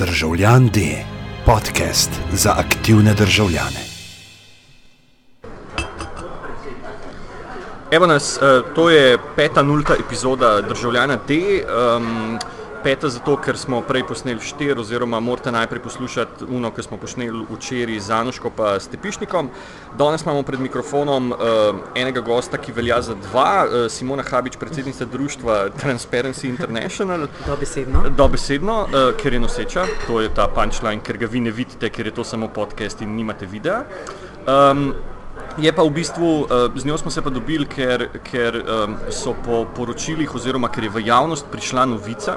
Državljan D, podcast za aktivne državljane. Evo nas, eh, to je peta nulta epizoda Državljana D. Um, peta zato, ker smo prej posneli štir, oziroma morate najprej poslušati uno, ki smo posneli včeraj z Anoško pa Stepišnikom. Danes imamo pred mikrofonom uh, enega gosta, ki velja za dva, uh, Simona Habič, predsednica društva Transparency International. Dobesedno. Dobesedno, uh, ker je noseča, to je ta punchline, ker ga vi ne vidite, ker je to samo podcast in nimate videa. Um, Je pa v bistvu, z njo smo se pa dobili, ker, ker so po poročilih, oziroma ker je v javnost prišla novica,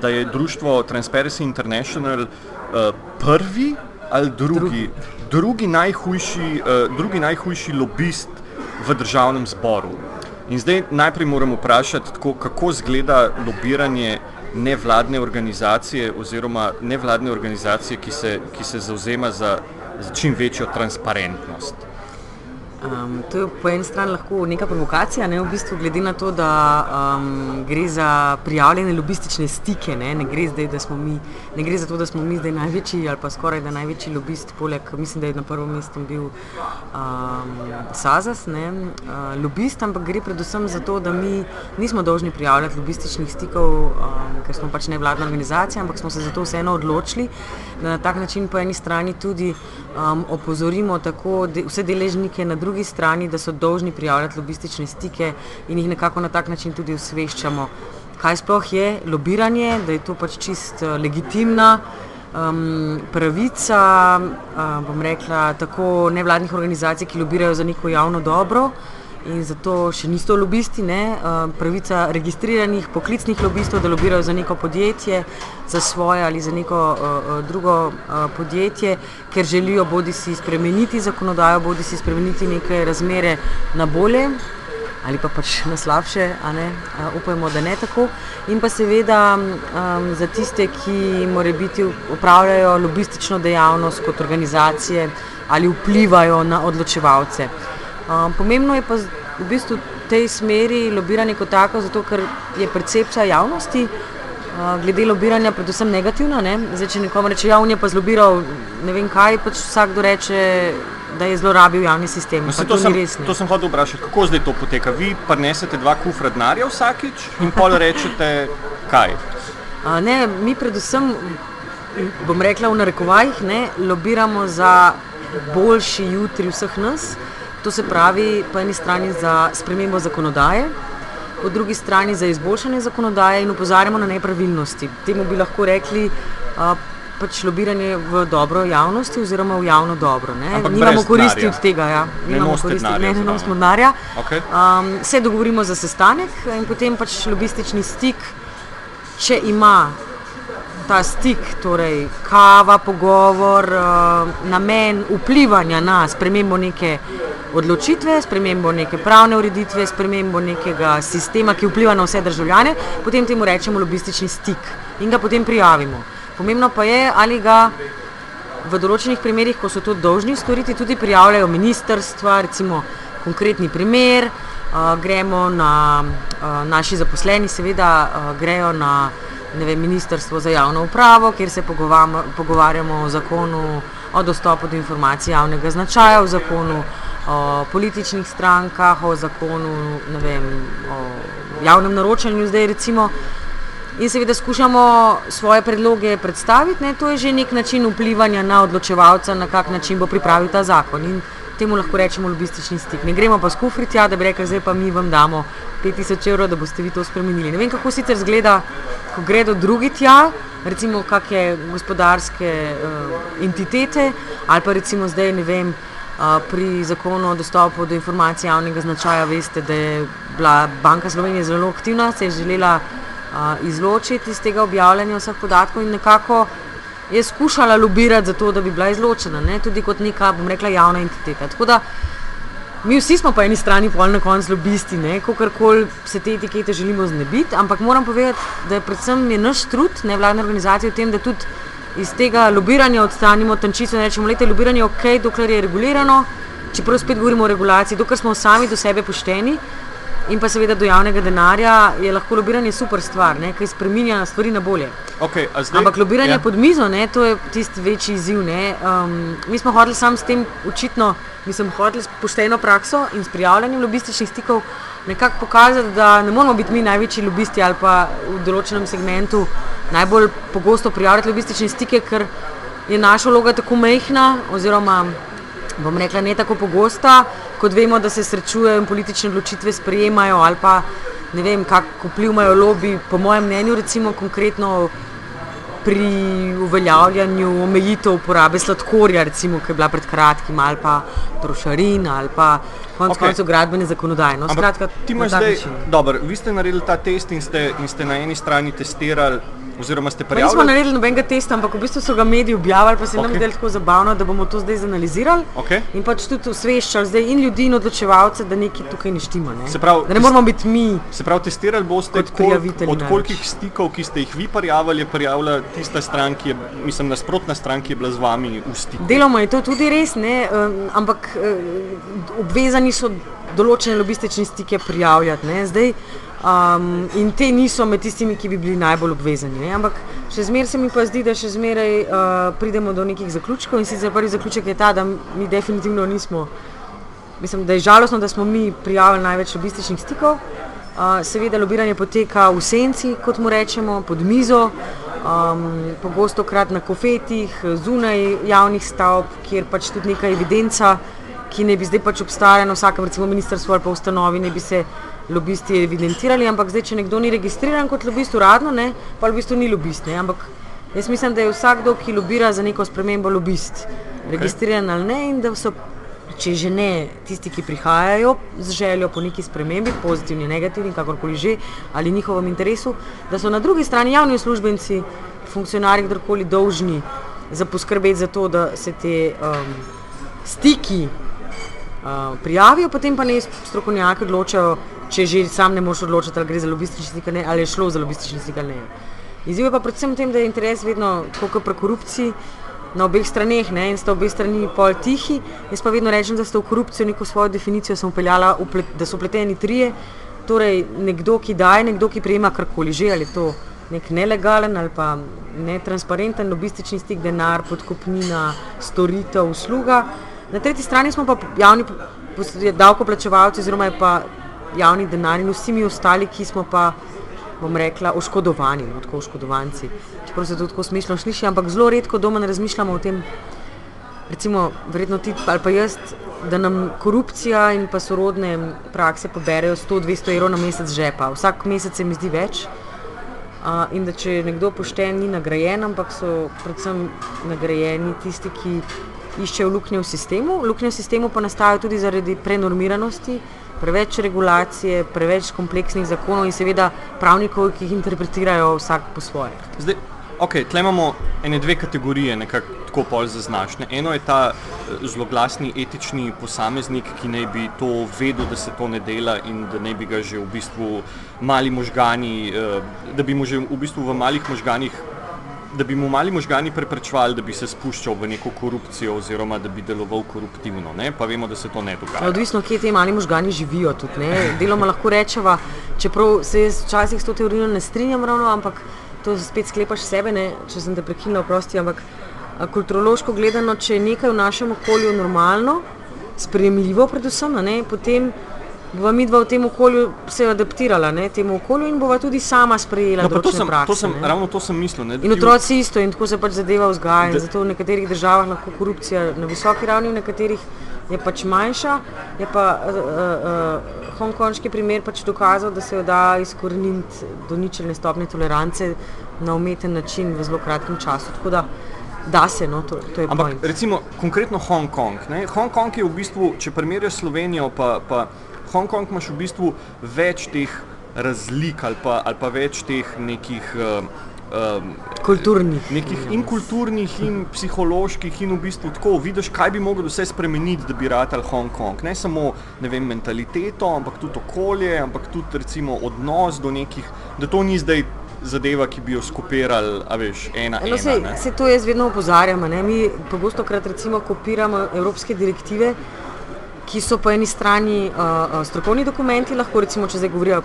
da je društvo Transparency International prvi ali drugi, drugi, najhujši, drugi najhujši lobist v državnem zboru. In zdaj najprej moramo vprašati, tako, kako izgleda lobiranje nevladne organizacije oziroma nevladne organizacije, ki se, ki se zauzema za, za čim večjo transparentnost. Um, to je po eni strani lahko neka provokacija, ne, v bistvu, glede na to, da um, gre za prijavljene lobistične stike. Ne, ne, gre zdaj, mi, ne gre za to, da smo mi zdaj največji ali pa skoraj da največji lobist, poleg mislim, da je na prvem mestu bil um, Sazas, ne, uh, lobist, ampak gre predvsem za to, da mi nismo dolžni prijavljati lobističnih stikov, um, ker smo pač nevladna organizacija, ampak smo se zato vseeno odločili, da na tak način po eni strani tudi um, opozorimo tako de, vse deležnike na drugi strani, da so dolžni prijavljati lobistične stike in jih nekako na tak način tudi osveščamo, kaj sploh je lobiranje, da je to pač čist uh, legitimna um, pravica, uh, bom rekla, tako nevladnih organizacij, ki lobirajo za neko javno dobro in zato še niso lobisti, ne? pravica registriranih poklicnih lobistov, da lobirajo za neko podjetje, za svoje ali za neko uh, drugo uh, podjetje, ker želijo bodi si spremeniti zakonodajo, bodi si spremeniti neke razmere na bolje. Ali pa pač na slabše, uh, upajmo, da ne tako. In pa seveda um, za tiste, ki morajo biti upravljajo lobistično dejavnost kot organizacije ali vplivajo na odločevalce. Um, pomembno je pa v bistvu v tej smeri lobiranje kot tako, zato ker je percepcija javnosti uh, glede lobiranja predvsem negativna. Ne? Zdaj, če nekomu reče, ja, on je pa zlobiral ne vem kaj, pač vsakdo reče, da je zlorabil javni sistem. Mislim, to, sem, to sem hotel vprašati, kako zdaj to poteka. Vi pa nesete dva kufra denarja vsakič in pol rečete kaj. Uh, ne, mi predvsem, bom rekla v narekovajih, ne, lobiramo za boljši jutri vseh nas. To se pravi, po eni strani za spremembo zakonodaje, po drugi strani za izboljšanje zakonodaje in upozarjamo na nepravilnosti. Temu bi lahko rekli a, pač lobiranje v dobro javnosti oziroma v javno dobro. Nimamo koristi od tega. Ja. Nimamo koristi, ne imamo smodnarja. Okay. Um, se dogovorimo za sestanek in potem pač lobistični stik, če ima ta stik, torej kava, pogovor, uh, namen vplivanja na spremembo neke odločitve, spremembo neke pravne ureditve, spremembo nekega sistema, ki vpliva na vse državljane, potem temu rečemo lobistični stik in ga potem prijavimo. Pomembno pa je, ali ga v določenih primerjih, ko so to dolžni storiti, tudi prijavljajo ministrstva, recimo konkretni primer, uh, gremo na uh, naši zaposleni, seveda uh, grejo na vem, ministrstvo za javno upravo, kjer se pogovarjamo o zakonu o dostopu do informacij javnega značaja, o zakonu o političnih strankah, o zakonu, vem, o javnem naročanju zdaj recimo. In seveda skušamo svoje predloge predstaviti, ne? to je že nek način vplivanja na odločevalca, na kak način bo pripravil ta zakon. In temu lahko rečemo lobistični stik. Ne gremo pa skufriti, ja, da bi rekli, zdaj pa mi vam damo 5000 evrov, da boste vi to spremenili. Ne vem, kako sicer zgleda, ko gredo drugi tja, recimo kakšne gospodarske uh, entitete ali pa recimo zdaj ne vem. Pri zakonu o dostopu do informacij javnega značaja veste, da je bila Banka Slovenije zelo aktivna, se je želela izločiti iz tega objavljanja vseh podatkov in nekako je skušala lobirati za to, da bi bila izločena, ne? tudi kot neka, bom rekla, javna entiteta. Mi vsi smo po eni strani pol na koncu lobisti, kako koli se te etikete želimo znebiti, ampak moram povedati, da je predvsem je naš trud nevladne organizacije v tem, da tudi iz tega lobiranja odstranimo tančico in rečemo, da je lobiranje ok, dokler je regulirano, čeprav spet govorimo o regulaciji, dokler smo sami do sebe pošteni. in pa seveda do javnega denarja, je lahko lobiranje super stvar, ki spremenja stvari na bolje. Okay, zdaj, Ampak lobiranje ja. pod mizo, ne, to je tisti večji izziv. Um, mi smo hodili sam s tem, očitno, mi smo hodili s pošteno prakso in s prijavljanjem lobističnih stikov nekako pokazati, da ne moramo biti mi največji lobisti ali pa v določenem segmentu najbolj pogosto prijavljati lobistične stike, ker je naša vloga tako mehna, oziroma bom rekla ne tako pogosta, kot vemo, da se srečujejo in politične odločitve sprejemajo ali pa ne vem, kako vpliv imajo lobby, po mojem mnenju, recimo konkretno pri uveljavljanju omejitev uporabe sladkorja, recimo, ki je bila pred kratkim, ali pa trošarin, ali pa konec okay. koncev gradbene zakonodaje. No, skratka, ti imaš zdaj, dobro, vi ste naredili ta test in ste, in ste na eni strani testirali Oziroma, ste prijavili? Nismo naredili nobenega testa, ampak v bistvu so ga mediji objavili, pa se okay. nam je tako zabavno, da bomo to zdaj zanalizirali. Okay. In pač tudi osveščali zdaj in ljudi in odločevalce, da nekaj tukaj ne štima. Ne? Se pravi, da ne moramo biti mi. Se pravi, testirali boste kot prijavitelji. Od kolikih stikov, ki ste jih vi prijavili, je prijavila tista stran, ki je, mislim, nasprotna stran, ki je bila z vami v stiku? Deloma je to tudi res, ne? ampak obvezani so določene lobistične stike prijavljati. Um, in te niso med tistimi, ki bi bili najbolj obvezani. Ne? Ampak še zmeraj se mi pa zdi, da še zmeraj uh, pridemo do nekih zaključkov. In sicer prvi zaključek je ta, da mi definitivno nismo. Mislim, da je žalostno, da smo mi prijavili največ lobističnih stikov. Uh, seveda, lobiranje poteka v senci, kot mu rečemo, pod mizo, um, pogosto krat na kofetih, zunaj javnih stavb, kjer pač tudi neka evidenca, ki ne bi zdaj pač obstajala na vsakem, recimo, ministrstvu ali pa ustanovi, ne bi se lobisti evidentirali, ampak zdaj, če nekdo ni registriran kot lobist uradno, ne, pa v bistvu ni lobist. Ne, ampak jaz mislim, da je vsakdo, ki lobira za neko spremembo, lobist, okay. registriran ali ne, in da so, če že ne, tisti, ki prihajajo z željo po neki spremembi, pozitivni, negativni, kakorkoli že, ali njihovem interesu, da so na drugi strani javni uslužbenci, funkcionarji, kdorkoli dolžni za poskrbeti za to, da se te um, stiki uh, prijavijo, potem pa ne strokovnjaki odločajo, če že sam ne moreš odločiti, ali gre za lobistični stik ali, ali je šlo za lobistični stik ali ne. Izziv je pa predvsem v tem, da je interes vedno kot pri korupciji na obeh straneh ne? in sta obe strani pol tihi. Jaz pa vedno rečem, da sta v korupcijo neko svojo definicijo upeljala, da so upleteni trije. Torej, nekdo, ki daje, nekdo, ki prejema karkoli že, ali je to nek nelegalen ali pa netransparenten lobistični stik, denar, podkupnina, storitev, usluga. Na tretji strani smo pa javni davkoplačevalci, oziroma je pa javni denar in vsi mi ostali, ki smo pa, bom rekla, oškodovani, no, tako oškodovanci. Čeprav se to tako smešno sliši, ampak zelo redko doma ne razmišljamo o tem, recimo, verjetno ti ali pa jaz, da nam korupcija in pa sorodne prakse poberejo 100-200 evrov na mesec žepa. Vsak mesec se mi zdi več. Uh, in da če je nekdo pošten, ni nagrajen, ampak so predvsem nagrajeni tisti, ki iščejo luknje v sistemu. Luknje v sistemu pa nastajajo tudi zaradi prenormiranosti, preveč regulacije, preveč kompleksnih zakonov in seveda pravnikov, ki jih interpretirajo vsak po svoje. Zdaj, ok, tle imamo ene dve kategorije, nekako tako pol zaznačne. Eno je ta eh, zloglasni etični posameznik, ki naj bi to vedel, da se to ne dela in da naj bi ga že v bistvu mali možgani, eh, da bi mu že v bistvu v malih možganih da bi mu mali možgani preprečevali, da bi se spuščal v neko korupcijo oziroma da bi deloval koruptivno. Ne? Pa vemo, da se to ne dogaja. Odvisno, kje ti mali možgani živijo. Tudi, Deloma lahko rečemo, čeprav se jaz včasih s to teorijo ne strinjam ravno, ampak to spet sklepaš sebe, ne? če sem te prekinil, prosti. Ampak kulturološko gledano, če je nekaj v našem okolju normalno, sprejemljivo, predvsem, ne, potem bova mi dva v tem okolju se adaptirala ne, temu okolju in bova tudi sama sprejela no, to sem, prakse, to sem, ravno to sem mislil. Ne, in otroci isto in tako se pač zadeva vzgaja. Zato v nekaterih državah lahko korupcija na visoki ravni, v nekaterih je pač manjša. Je pa uh, uh, hongkonški primer pač dokazal, da se jo da izkoreniniti do ničelne stopne tolerance na umeten način v zelo kratkem času. Tako da Da se, no, to, to je Ampak point. recimo konkretno Hongkong. Hongkong je v bistvu, če primerjaš Slovenijo, pa, pa Hongkong imaš v bistvu več teh razlik ali pa, ali pa več teh nekih. Um, kulturnih. Nekih in kulturnih, in psiholoških, in v bistvu tako vidiš, kaj bi moglo vse spremeniti, da bi ratal Hongkong. Ne samo ne vem, mentaliteto, ampak tudi okolje, ampak tudi recimo, odnos do nekih, da to ni zdaj zadeva, ki bi jo skopirali, a veš, ena. No, ena se, se to jaz vedno opozarjam. Mi pogosto krat recimo kopiramo evropske direktive ki so po eni strani uh, strokovni dokumenti, lahko recimo, če zdaj govorijo o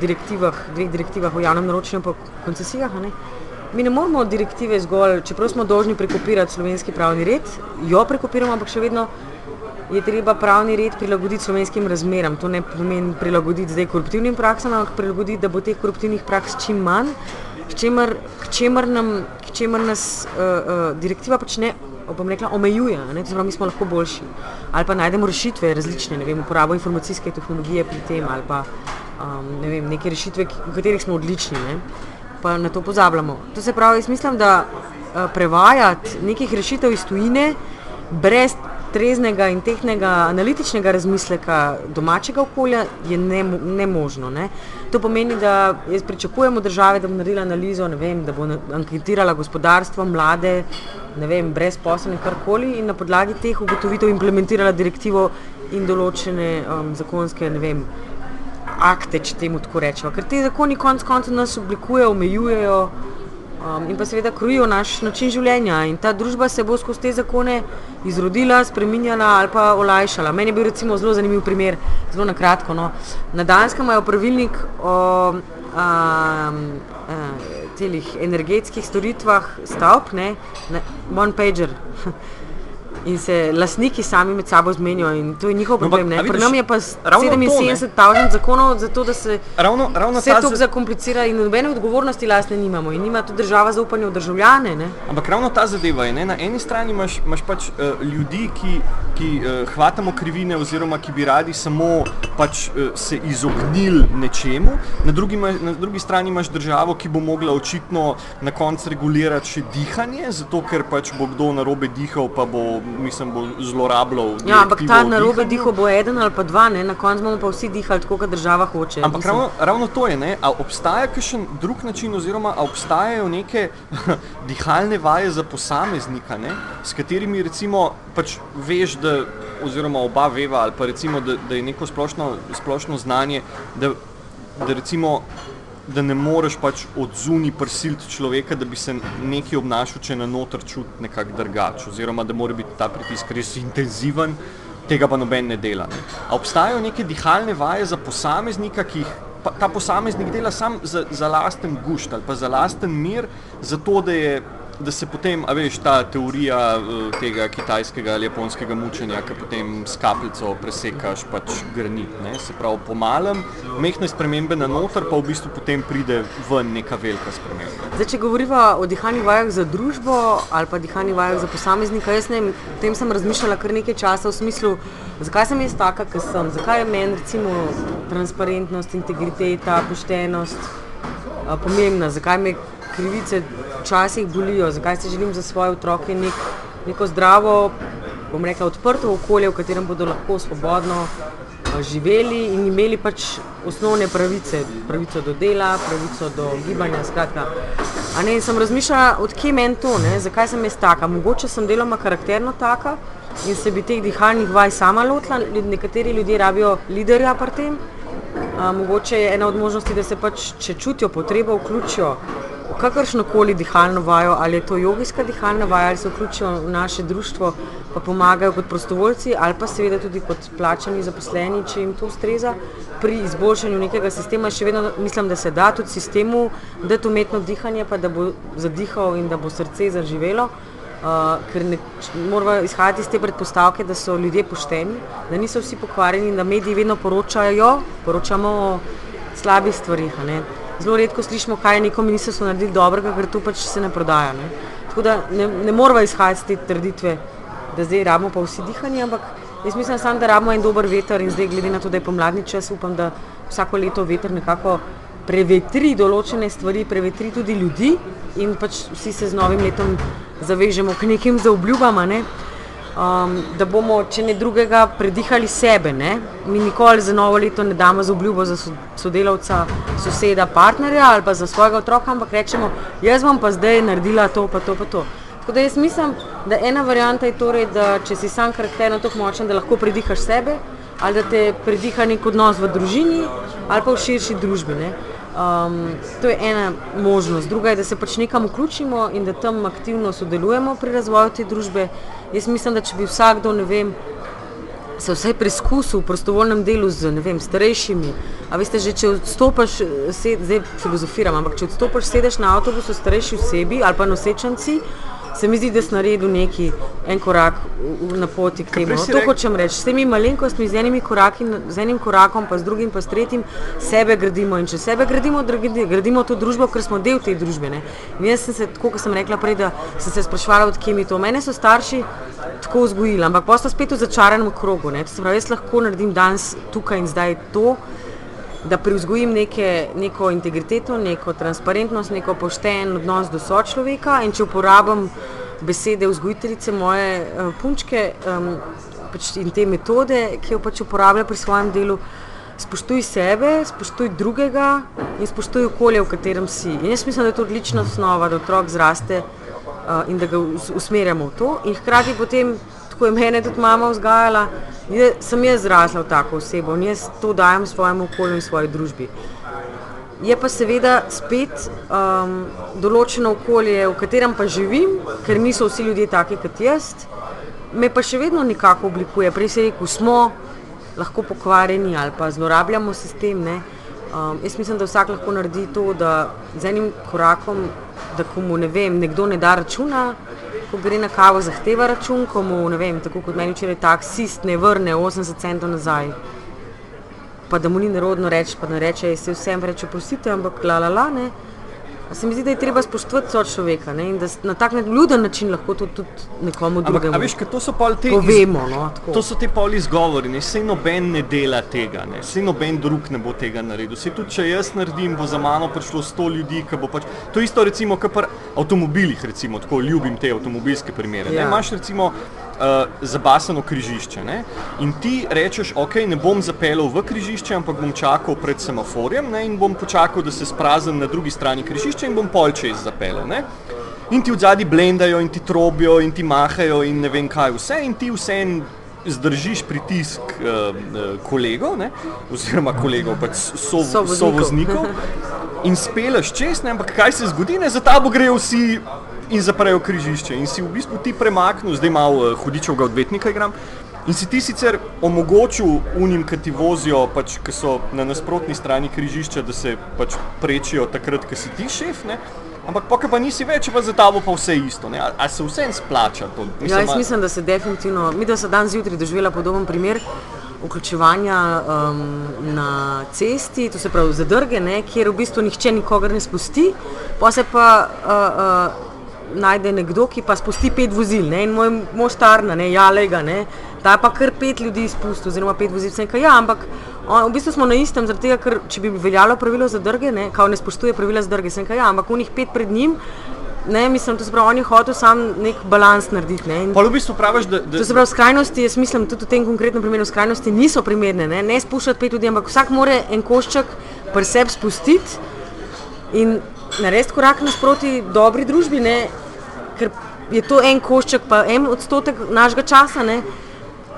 direktivah, dveh direktivah o javnem naročanju in koncesijah. Ne? Mi ne moramo direktive zgolj, čeprav smo dolžni prekopirati slovenski pravni red, jo prekopiramo, ampak še vedno je treba pravni red prilagoditi slovenskim razmeram. To ne pomeni prilagoditi zdaj koruptivnim praksam, ampak prilagoditi, da bo teh koruptivnih praks čim manj, k čemer, k čemer, nam, k čemer nas uh, uh, direktiva pač ne bom rekla, omejuje, ne, pravi, mi smo lahko boljši. Ali pa najdemo rešitve različne, ne vem, uporabo informacijske tehnologije pri tem, ali pa um, ne vem, neke rešitve, v katerih smo odlični, ne, pa na to pozabljamo. To se pravi, jaz mislim, da uh, prevajati nekih rešitev iz tujine brez treznega in tehnega analitičnega razmisleka domačega okolja je ne, nemožno. Ne. To pomeni, da jaz pričakujem od države, da bo naredila analizo, vem, da bo anketirala gospodarstvo, mlade, brezposobne, karkoli in na podlagi teh ugotovitev implementirala direktivo in določene um, zakonske vem, akte, če temu tako rečemo. Ker te zakoni konec koncev nas oblikujejo, omejujejo um, in pa seveda krojijo naš način življenja. In ta družba se bo skozi te zakone izrodila, spremenjala ali pa olajšala. Meni je bil recimo zelo zanimiv primer, zelo na kratko. No. Na Danskem imajo pravilnik o um, uh, telih energetskih storitvah stavb, ne, one pager. in se lastniki sami med sabo zmenijo in to je njihov no, problem. No, Pri nam je pa 77 tavžen zakonov za to, da se ravno, ravno vse to zakomplicira in nobene odgovornosti lastne nimamo in nima tudi država zaupanja v državljane. Ne? Ampak ravno ta zadeva je, ne? na eni strani imaš, imaš pač uh, ljudi, ki, ki uh, hvatamo krivine oziroma ki bi radi samo pač, uh, se izognili nečemu, na drugi, na drugi strani imaš državo, ki bo mogla očitno na koncu regulirati še dihanje, zato ker pač bo kdo narobe dihal, pa bo mislim, bo zlorabljal. Ja, ampak ta narobe diho bo eden ali pa dva, ne? na koncu bomo pa vsi dihali tako, kot država hoče. Ampak ravno, ravno to je, ne? a obstaja kakšen drug način, oziroma obstajajo neke dihalne vaje za posameznika, ne? s katerimi recimo pač veš, da, oziroma oba veva, ali pa recimo, da, da je neko splošno, splošno znanje, da, da recimo da ne moreš pač od zunaj prisiliti človeka, da bi se nekaj obnašal, če na noter čuti nekako drugače, oziroma da mora biti ta pritisk res intenziven, tega pa noben ne dela. Ne. Obstajajo neke dihalne vaje za posameznika, ki jih ta posameznik dela sam za, za lasten gušt ali pa za lasten mir, zato da je da se potem, a veš, ta teorija uh, tega kitajskega ali japonskega mučenja, ki potem s kapljico presekaš pač granit, ne? se pravi po malem, mehne spremembe na noter, pa v bistvu potem pride ven neka velika sprememba. Zdaj, če govoriva o dihanjih vajah za družbo ali pa dihanjih vajah za posameznika, jaz ne, o tem sem razmišljala kar nekaj časa v smislu, zakaj sem jaz taka, ker sem, zakaj je meni recimo transparentnost, integriteta, poštenost uh, pomembna, zakaj me krivice včasih bolijo, zakaj si želim za svoje otroke nek, neko zdravo, bom rekla, odprto okolje, v katerem bodo lahko svobodno živeli in imeli pač osnovne pravice, pravico do dela, pravico do gibanja. Skratka. A ne, sem razmišljala, odkje meni to, ne? zakaj sem jaz taka. Mogoče sem deloma karakterno taka in se bi teh dihalnih vaj sama lotila. Nekateri ljudje rabijo liderja pri tem. A, mogoče je ena od možnosti, da se pač, če čutijo potrebo, vključijo kakršno koli dihalno vajo, ali je to jogijska dihalna vaja, ali se vključijo v naše društvo, pa pomagajo kot prostovoljci, ali pa seveda tudi kot plačani zaposleni, če jim to ustreza pri izboljšanju nekega sistema. Še vedno mislim, da se da tudi sistemu dati umetno dihanje, pa da bo zadihal in da bo srce zaživelo. Uh, ker ne, moramo izhajati iz te predpostavke, da so ljudje pošteni, da niso vsi pokvarjeni in da mediji vedno poročajo, poročamo o slabih stvarih zelo redko slišimo, kaj je neko ministrstvo naredilo dobrega, ker to pač se ne prodaja. Ne? Tako da ne, ne moramo izhajati iz te trditve, da zdaj rabimo pa vsi dihanje, ampak jaz mislim sam, da rabimo en dober veter in zdaj glede na to, da je pomladni čas, upam, da vsako leto veter nekako prevetri določene stvari, prevetri tudi ljudi in pač vsi se z novim letom zavežemo k nekim zaobljubama. Ne? Um, da bomo, če ne drugega, predihali sebe. Ne? Mi nikoli za novo leto ne damo za obljubo za sodelavca, soseda, partnerja ali pa za svojega otroka, ampak rečemo, jaz bom pa zdaj naredila to, pa to, pa to. Tako da jaz mislim, da ena varijanta je torej, da če si sam karakterno tako močen, da lahko predihaš sebe, ali da te prediha nek odnos v družini ali pa v širši družbi. Ne? Um, to je ena možnost. Druga je, da se pač nekam vključimo in da tam aktivno sodelujemo pri razvoju te družbe. Jaz mislim, da če bi vsakdo, ne vem, se vsaj preizkusil v prostovoljnem delu z vem, starejšimi. A veste, že če odstopiš, zdaj filozofiram, ampak če odstopiš, sedeš na avtobusu starejši osebi ali pa nosečenci, se mi zdi, da si naredil neki en korak na poti k temu. No, to hočem reči. S temi malenkostmi, z, koraki, z enim korakom, pa z drugim, pa s tretjim, sebe gradimo. In če sebe gradimo, gradimo to družbo, ker smo del te družbe. Ne? In jaz sem se, tako kot sem rekla prej, da sem se sprašvala, odkje mi to. Mene so starši tako vzgojili, ampak pa so spet v začaranem krogu. Ne? To se pravi, jaz lahko naredim danes, tukaj in zdaj to da privzgojim neke, neko integriteto, neko transparentnost, neko pošten odnos do sočloveka. In če uporabim besede vzgojiteljice moje uh, punčke um, pač in te metode, ki jo pač uporablja pri svojem delu, spoštuj sebe, spoštuj drugega in spoštuj okolje, v katerem si. In jaz mislim, da je to odlična osnova, da otrok zraste uh, in da ga usmerjamo v to. In hkrati potem tako je mene tudi mama vzgajala, je, sem jaz zrasla v tako osebo in jaz to dajem svojemu okolju in svoji družbi. Je pa seveda spet um, določeno okolje, v katerem pa živim, ker niso vsi ljudje taki kot jaz, me pa še vedno nekako oblikuje. Prej se je rekel, smo lahko pokvarjeni ali pa zlorabljamo sistem. Um, jaz mislim, da vsak lahko naredi to, da z enim korakom, da komu ne vem, nekdo ne da računa, ko gre na kavo, zahteva račun, ko mu, vem, tako kot meni včeraj taksist ne vrne 80 centov nazaj. Pa da mu ni nerodno reči, pa ne reče, se vsem reče, prosite, ampak la la la ne. Se mi zdi, da je treba spoštovati človeka ne? in da na tak ljuden način lahko to tudi nekomu drugemu veš, to so te povemo. No, to so ti poli izgovori, ne? sej noben ne dela tega, ne? sej noben drug ne bo tega naredil. Sej tudi, če jaz naredim, bo za mano prišlo sto ljudi, ki bo pač. To isto recimo, kar pri avtomobilih, recimo, tako ljubim te avtomobilske primere. Ja. Imaš recimo uh, zabasano križišče. Ne? In ti rečeš, ok, ne bom zapeljal v križišče, ampak bom čakal pred semaforjem ne? in bom počakal, da se spraznim na drugi strani križišča in bom pol čez zapeljal. Ne? In ti v zadnji blendajo, in ti trobijo, in ti mahajo, in ne vem kaj vse, in ti vse en zdržiš pritisk uh, kolegov, ne? oziroma kolegov, pač sovoznikov, so in speleš čez, ne? ampak kaj se zgodi, ne? za tabo grejo vsi in zaprejo križišče. In si v bistvu ti premaknil, zdaj malo uh, hudičevega odvetnika igram. In si ti sicer omogočil unim, ki ti vozijo, pač, ki so na nasprotni strani križišča, da se pač prečijo takrat, ko si ti šef. Ne? Ampak pa, pa nisi več, pa za tabo pa vse isto. A, a se vse en splača? To, mislim, ja, jaz mislim, da se definitivno, mi da se dan zjutraj doživela podoben primer vključevanja um, na cesti, to se pravi zadrge, ne, kjer v bistvu nihče nikogar ne spusti, pa se pa uh, uh, najde nekdo, ki pa spusti pet vozil, ne? in moj mož starna, ne, ja, lega, ne, ta pa kar pet ljudi izpusti, oziroma pet vozil, sem kaj, ja, ampak on, v bistvu smo na istem, zaradi tega, ker če bi veljalo pravilo za drge, ne, kao ne spoštuje pravila za drge, sem kaj, ja, ampak v njih pet pred njim. Ne, mislim, to se pravi, on je hotel sam nek balans narediti. Ne. V bistvu praviš, da, da... To se pravi, skrajnosti, jaz mislim, tudi v tem konkretnem primeru skrajnosti niso primerne. Ne, ne spuščati pet ljudi, ampak vsak mora en košček pri sebi spustiti in narediti korak nasproti dobri družbi. Ne ker je to en košček, pa en odstotek našega časa. Ne?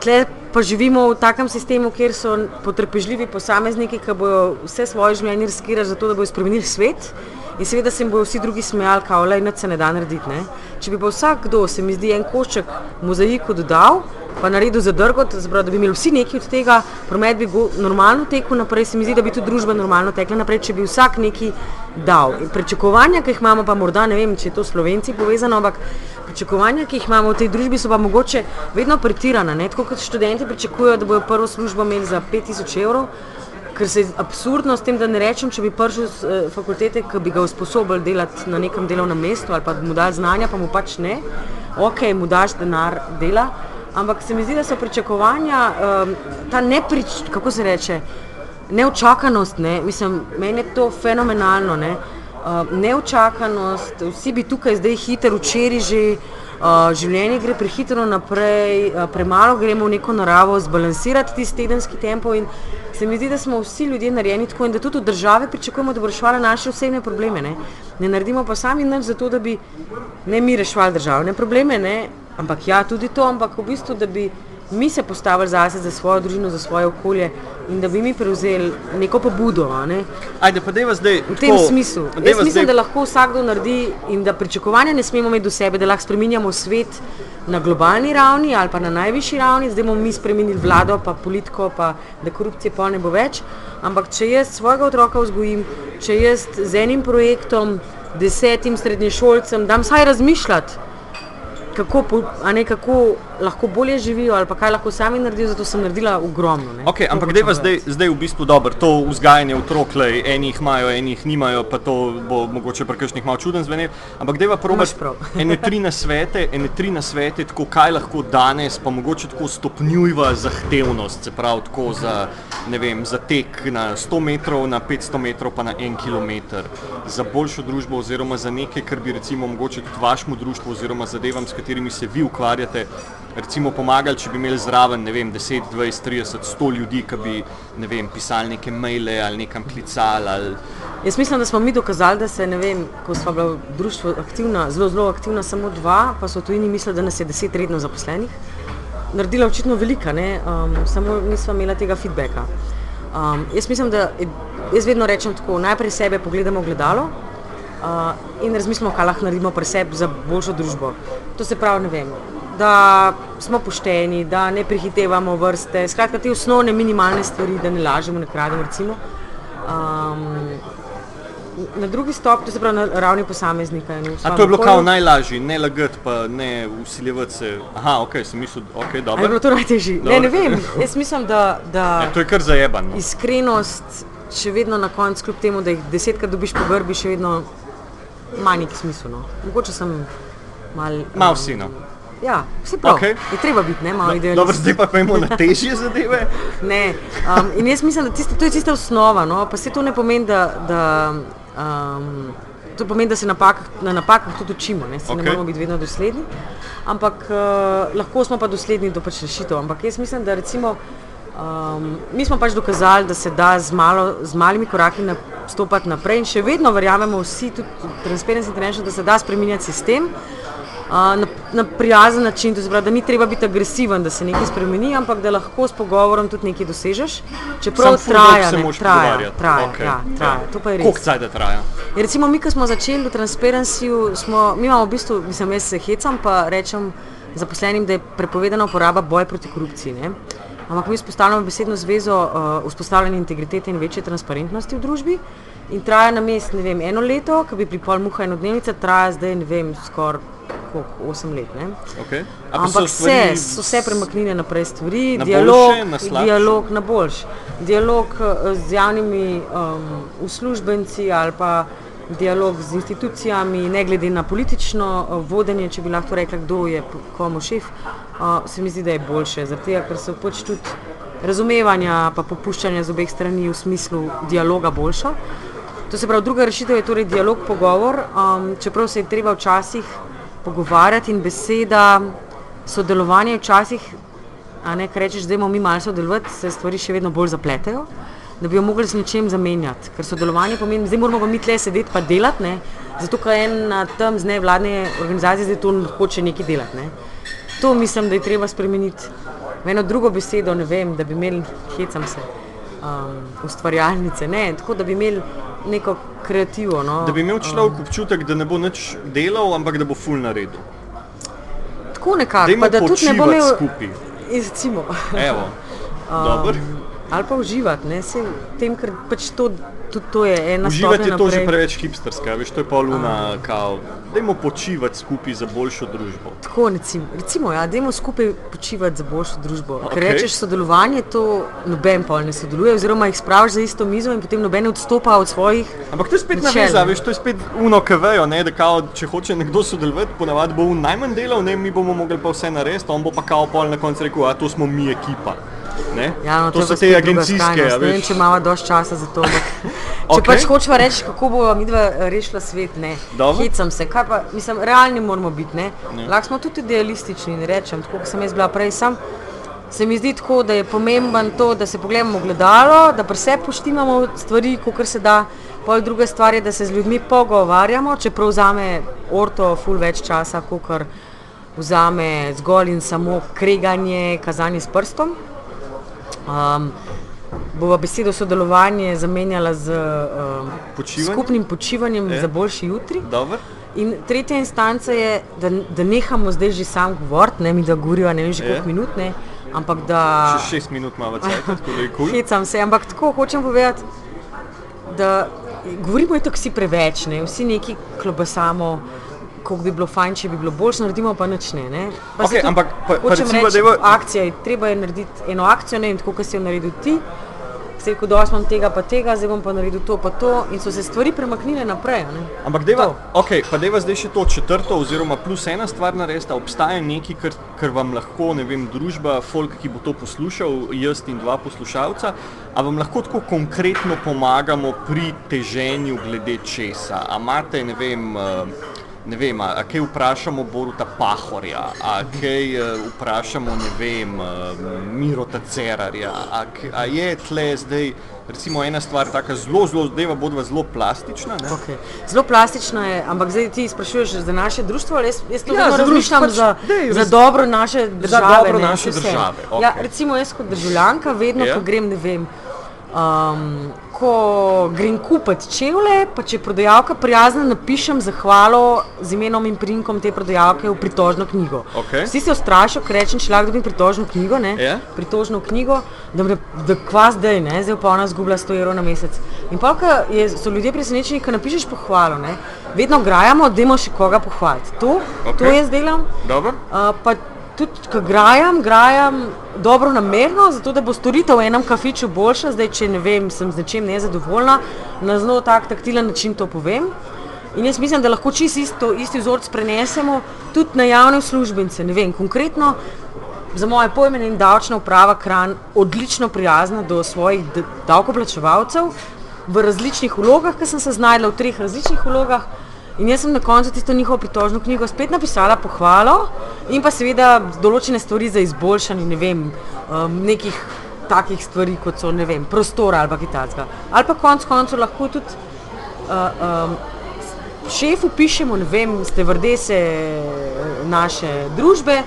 Tle pa živimo v takem sistemu, kjer so potrpežljivi posamezniki, ki bodo vse svoje življenje riskirali za to, da bodo spremenili svet. In seveda se jim bodo vsi drugi smejali, kao le, da se ne da narediti. Ne? Če bi pa vsakdo, se mi zdi, en košček mozaiku dodal, pa naredil zadrgo, da bi imeli vsi nekaj od tega, promet bi normalno tekel naprej, se mi zdi, da bi tudi družba normalno tekla naprej, če bi vsak nekaj dal. In pričakovanja, ki jih imamo, pa morda ne vem, če je to slovenci povezano, ampak pričakovanja, ki jih imamo v tej družbi, so pa mogoče vedno pretirana. Ne? Tako kot študenti pričakujejo, da bodo prvo službo imeli za 5000 evrov. Ker se je absurdno s tem, da ne rečem, če bi prišel z eh, fakultete, ki bi ga usposobili delati na nekem delovnem mestu ali pa mu dati znanja, pa mu pač ne. Ok, mu daš denar, dela. Ampak se mi zdi, da so pričakovanja, um, ta neprič, kako se reče, neočakanost, ne? mislim, meni je to fenomenalno. Ne? Uh, neočakanost, vsi bi tukaj zdaj hiter, včeraj že. Uh, življenje gre prehitro naprej, uh, premalo gremo v neko naravo, zbalansirati tisti tedenski tempo. Se mi zdi, da smo vsi ljudje narejeni tako in da tudi od države pričakujemo, da bo reševala naše osebne probleme. Ne, ne naredimo pa sami nič za to, da bi ne mi reševali državne probleme, ne, Ampak ja, tudi to, ampak v bistvu, da bi mi se postavili zase, za svojo družino, za svoje okolje in da bi mi prevzeli neko pobudo. Ne? Ajde, pa deva zdaj. V tem tako, smislu. Jaz mislim, zdaj... da lahko vsakdo naredi in da pričakovanja ne smemo imeti do sebe, da lahko spremenjamo svet na globalni ravni ali pa na najvišji ravni, zdaj bomo mi spremenili vlado, pa politiko, pa da korupcije pa ne bo več. Ampak če jaz svojega otroka vzgojim, če jaz z enim projektom, desetim srednješolcem dam vsaj razmišljati, kako, ne, kako lahko bolje živijo ali kaj lahko sami naredijo, zato sem naredila ogromno. Okay, ampak deva zdaj, zdaj v bistvu dobro, to vzgajanje otrok, le enih imajo, enih nimajo, pa to bo mogoče prekršnih malo čuden zveneti. Ampak deva probaš ene tri nasvete, ene tri nasvete, tako kaj lahko danes, pa mogoče tako stopnjuva zahtevnost, se pravi tako za, ne vem, za tek na 100 metrov, na 500 metrov, pa na en kilometr, za boljšo družbo oziroma za nekaj, kar bi recimo mogoče tudi vašemu društvu oziroma zadevam, s katerimi se vi ukvarjate, recimo pomagali, če bi imeli zraven ne vem, 10, 20, 30, 100 ljudi, ki bi ne vem, pisali neke maile ali nekam klicali. Ali... Jaz mislim, da smo mi dokazali, da se, ne vem, ko smo bila v društvu aktivna, zelo, zelo aktivna, samo dva, pa so tujini mislili, da nas je deset redno zaposlenih. Naredila očitno velika, um, samo nismo imeli tega feedbacka. Um, jaz mislim, da jaz vedno rečem tako, najprej sebe pogledamo v gledalo uh, in razmislimo, kaj lahko naredimo pri sebi za boljšo družbo. To se pravi, ne vem, da smo pošteni, da ne prehitevamo vrste, skratka, te osnovne minimalne stvari, da ne lažemo, ne krademo. Um, na drugi stopnji, to se pravi na ravni posameznika. A to je bilo kao najlažje, ne lagati, pa ne usiljevati se. Aha, ok, sem mislil, ok, dobro. Je bilo to najtežje? Ne, ne vem, jaz mislim, da. da e, to je kar zajebano. Iskrenost, še vedno na koncu, kljub temu, da jih desetkrat dobiš po grbi, še vedno ima neki smisel. No. Mogoče sem mal. Mal sino. Ja, vse prav. Okay. Je treba biti, ne, malo no, idealno. Dobro, zdaj pa imamo na težje zadeve. ne, um, in jaz mislim, da tiste, to je tista osnova, no, pa se to ne pomeni, da, da, um, to pomeni, da se napak, na napakah tudi učimo, ne, okay. ne moramo biti vedno dosledni, ampak uh, lahko smo pa dosledni do pač rešitev. Ampak jaz mislim, da recimo, um, mi smo pač dokazali, da se da z, malo, z malimi koraki stopati naprej in še vedno verjamemo vsi, tudi Transparency International, da se da spremenjati sistem na, na prijazen način, pravi, da ni treba biti agresiven, da se nekaj spremeni, ampak da lahko s pogovorom tudi nekaj dosežeš. Čeprav traja, ne, traja, traja, okay. ja, traja. Ja. To pa je res. Koliko časa traja? Ja, recimo, mi, ko smo začeli v Transparencyju, smo, mi imamo v bistvu, mislim, jaz se hecam, pa rečem zaposlenim, da je prepovedana uporaba boja proti korupciji. Ne? Ampak mi vzpostavljamo besedno zvezo uh, vzpostavljanja integritete in večje transparentnosti v družbi. In traja na mest, ne vem, eno leto, ki bi pri pol muha eno dnevnice, traja zdaj, ne vem, skoraj koliko, 8 let. Okay. Ampak so vse, so vse premaknjene naprej stvari, na dialog, boljše, na dialog na boljš. Dialog eh, z javnimi um, uslužbenci ali pa dialog z institucijami, ne glede na politično uh, vodenje, če bi lahko rekla, kdo je komu šef, uh, se mi zdi, da je boljše. Zato, ker so pač tudi razumevanja in popuščanja z obeh strani v smislu dialoga boljša. To se pravi, druga rešitev je torej dialog, pogovor, um, čeprav se je treba včasih pogovarjati in beseda, sodelovanje včasih, a ne kar rečeš, da imamo mi malo sodelovati, se stvari še vedno bolj zapletejo, da bi jo mogli z nečem zamenjati. Ker sodelovanje pomeni, zdaj moramo pa mi tle sedeti pa delati, ne? zato ker ena tam z nevladne organizacije zdaj to hoče nekaj delati. Ne? To mislim, da je treba spremeniti. V eno drugo besedo, ne vem, da bi imeli, hecam se, um, ustvarjalnice, ne, tako da bi imeli neko kreativo. No. Da bi imel človek um, občutek, da ne bo nič delal, ampak da bo ful naredil. Tako nekako, da tudi ne bo imel skupaj. Recimo. Evo, um, ali pa uživati, ne, se v tem, ker pač to tudi to je ena stvar. Uživati je to že preveč hipsterska, veš, to je pa luna, kao, dajmo počivati skupaj za boljšo družbo. Tako, recimo, recimo ja, dajmo skupaj počivati za boljšo družbo. Okay. Ker rečeš sodelovanje, to noben pa ne sodeluje, oziroma jih spraviš za isto mizo in potem noben odstopa od svojih. Ampak to je spet naveza, veš, to je spet uno, ki vejo, ne, da kao, če hoče nekdo sodelovati, ponavadi bo v najmanj delal, ne, mi bomo mogli pa vse narediti, on bo pa kao pol na koncu rekel, a to smo mi ekipa. Ja, no, to, so te agencijske. Ja, ne vem, če imamo dovolj časa za to. Če okay. pač hočemo reči, kako bomo mi dva rešila svet, ne. Hecam se, kaj pa, mislim, realni moramo biti, ne. Lahko smo tudi idealistični in rečem, tako kot sem jaz bila prej sam. Se mi zdi tako, da je pomemben to, da se pogledamo v gledalo, da pri sebi poštimamo stvari, kot se da. Pol druga stvar je, da se z ljudmi pogovarjamo, čeprav vzame orto ful več časa, kot vzame zgolj in samo kreganje, kazanje s prstom. Um, Bova besedo sodelovanje zamenjala z um, Počivanjem? skupnim počivanjem Je. za boljši jutri. Dobro. In tretja instanca je, da, da nehamo zdaj že sam govoriti, ne mi da govorijo ne vem že Je. koliko minut, ne, ampak da Še šest minut imamo cajt, tako da je kul. hecam se, ampak tako hočem povedati, da govorimo itak vsi preveč, ne, vsi neki klobasamo, koliko bi bilo fajn, če bi bilo boljše, naredimo pa nič ne. ne. Pa tudi ampak pa- pa recimo, reči, dajva- akcija je, treba je narediti eno akcijo, ne vem, tako kot si jo naredil ti. Se je rekel, da imam tega pa tega, zdaj bom pa naredil to pa to in so se stvari premaknile naprej. Ne? Ampak deva, To. okay, pa deva zdaj še to četrto oziroma plus ena stvar narediti, da obstaja nekaj, kar, kar vam lahko, ne vem, družba, folk, ki bo to poslušal, jaz in dva poslušalca, a vam lahko tako konkretno pomagamo pri teženju glede česa. A imate, ne vem, eh, ne vem, a, a kaj vprašamo Boruta Pahorja, a kaj eh, vprašamo, ne vem, eh, Mirota Cerarja, a, a je tle zdaj, recimo ena stvar taka zelo, zelo, deva bodva zelo plastična, ne? Okay. Zelo plastično je, ampak zdaj ti sprašuješ za naše društvo, ali jaz, jaz to Ja, za razmišljam društvo, za, pač, dej, za dobro naše države. dobro ne, naše države, Ja, okej. recimo jaz kot državljanka vedno, Ja. ko grem, ne vem, um, ko grem kupiti čevlje, pa če je prodajalka prijazna, napišem zahvalo z imenom in primkom te prodajalke v pritožno knjigo. Okej. Vsi se ustrašijo, ker rečem, če lahko dobim pritožno knjigo, ne, Ja. pritožno knjigo, da, me, da kva zdaj, ne, zdaj pa ona zgubila 100 evrov na mesec. In pa, je, so ljudje presenečeni, ko napišeš pohvalo, ne, vedno grajamo, da imamo še koga pohvaliti. To, okay. to jaz delam. Dobro. Uh, tudi, ko grajam, grajam dobro namerno, zato da bo storitev v enem kafiču boljša. Zdaj, če ne vem, sem z nečem nezadovoljna, na zelo tak taktilen način to povem. In jaz mislim, da lahko čisto isto, isti vzorec prenesemo tudi na javne uslužbence. Ne vem, konkretno za moje pojme in davčna uprava Kran odlično prijazna do svojih davkoplačevalcev v različnih vlogah, ker sem se znašla v treh različnih vlogah. In jaz sem na koncu tisto njihovo pritožno knjigo spet napisala pohvalo in pa seveda določene stvari za izboljšanje, ne vem, um, nekih takih stvari, kot so, vem, prostora ali pa kitajska. Ali pa konec koncev lahko tudi uh, um, šefu pišemo, ne vem, stevardese eh, naše družbe,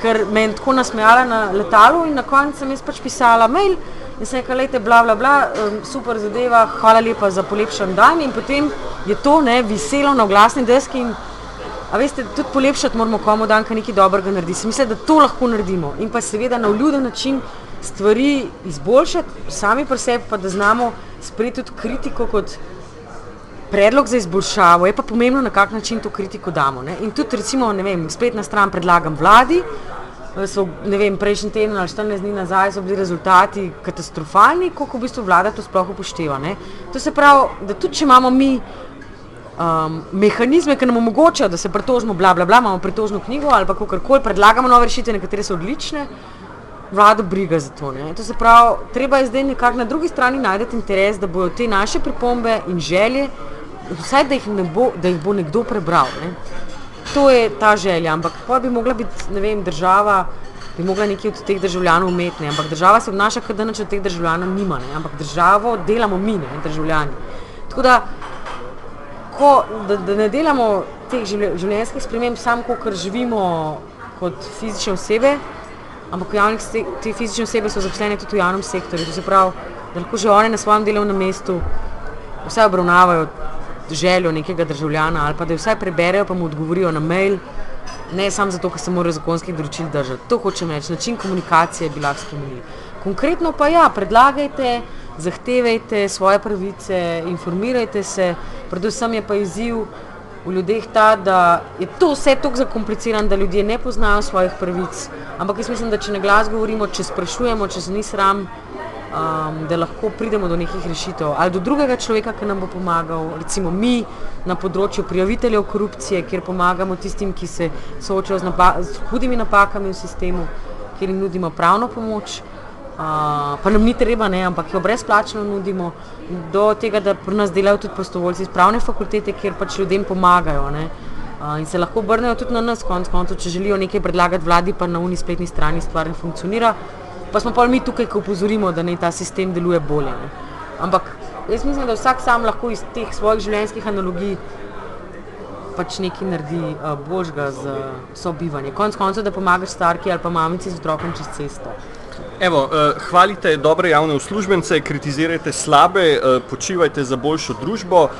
ker me je tako nasmejala na letalu in na koncu sem jaz pač pisala mail in sem rekla, lejte, bla, bla, bla, super zadeva, hvala lepa za polepšan dan in potem je to ne, viselo na oglasni deski in A veste, tudi polepšati moramo komu dan, ki nekaj dobrega naredi. Se Mislim, da to lahko naredimo in pa seveda na vljuden način stvari izboljšati, sami pri sebi pa da znamo sprejeti tudi kritiko kot predlog za izboljšavo, je pa pomembno, na kak način to kritiko damo. Ne? In tudi, recimo, ne vem, spletna stran predlagam vladi. eh, So, ne vem, prejšnji teden ali 14 dni nazaj so bili rezultati katastrofalni, koliko v bistvu vlada to sploh upošteva. Ne? To se pravi, da tudi če imamo mi um, mehanizme, ki nam omogočajo, da se pritožimo, bla, bla, bla, imamo pritožno knjigo ali pa kakorkoli, predlagamo nove rešitve, nekatere so odlične, vlado briga za to. Ne? To se pravi, treba je zdaj nekako na drugi strani najti interes, da bodo te naše pripombe in želje, vsaj da jih, bo, da jih bo nekdo prebral. Ne? To je ta želja, ampak pa bi mogla biti, ne vem, država. Bi mogla nekaj od teh državljanov imeti, ne? ampak država se obnaša, kot da nič od teh državljanov nima, ne? ampak državo delamo mi, ne? državljani. Tako da ko, da, da ne delamo teh življe- življenjskih sprememb samo, ker živimo kot fizične osebe, ampak javnih te fizične osebe so zaposlene tudi v javnem sektorju. To se pravi, da lahko že one na svojem delovnem mestu vsaj obravnavajo željo nekega državljana ali pa da jo vsaj preberejo, pa mu odgovorijo na mail. Ne samo zato, ker se morajo zakonskih določil držati. To hočem reči, način komunikacije bi lahko spremenili. Konkretno pa ja, predlagajte, zahtevajte svoje pravice, informirajte se, predvsem je pa izziv v ljudeh ta, da je to vse tako zakomplicirano, da ljudje ne poznajo svojih pravic. Ampak jaz mislim, da če na glas govorimo, če sprašujemo, če se ni sram, um, da lahko pridemo do nekih rešitev ali do drugega človeka, ki nam bo pomagal, recimo mi na področju prijaviteljev korupcije, kjer pomagamo tistim, ki se soočajo z, napa z hudimi napakami v sistemu, kjer jim nudimo pravno pomoč. Uh, pa nam ni treba, ne, ampak jo brezplačno nudimo, do tega, da pri nas delajo tudi prostovoljci iz pravne fakultete, kjer pač ljudem pomagajo. Ne. Uh, in se lahko obrnejo tudi na nas, konc koncev, če želijo nekaj predlagati vladi, pa na uni spletni strani stvar ne funkcionira. Pa smo pa mi tukaj, ko upozorimo, da naj ta sistem deluje bolje. Ne. Ampak jaz mislim, da vsak sam lahko iz teh svojih življenjskih analogij pač nekaj naredi uh, božga za sobivanje. Konec koncev, da pomagaš starki ali pa mamici z otrokom čez cesto. Evo, uh, hvalite dobre javne uslužbence, kritizirajte slabe, uh, počivajte za boljšo družbo. Uh,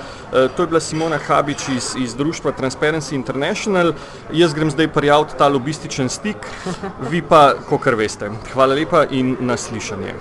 to je bila Simona Habič iz, iz društva Transparency International. Jaz grem zdaj prijaviti ta lobističen stik, vi pa, kot veste. Hvala lepa in naslišanje.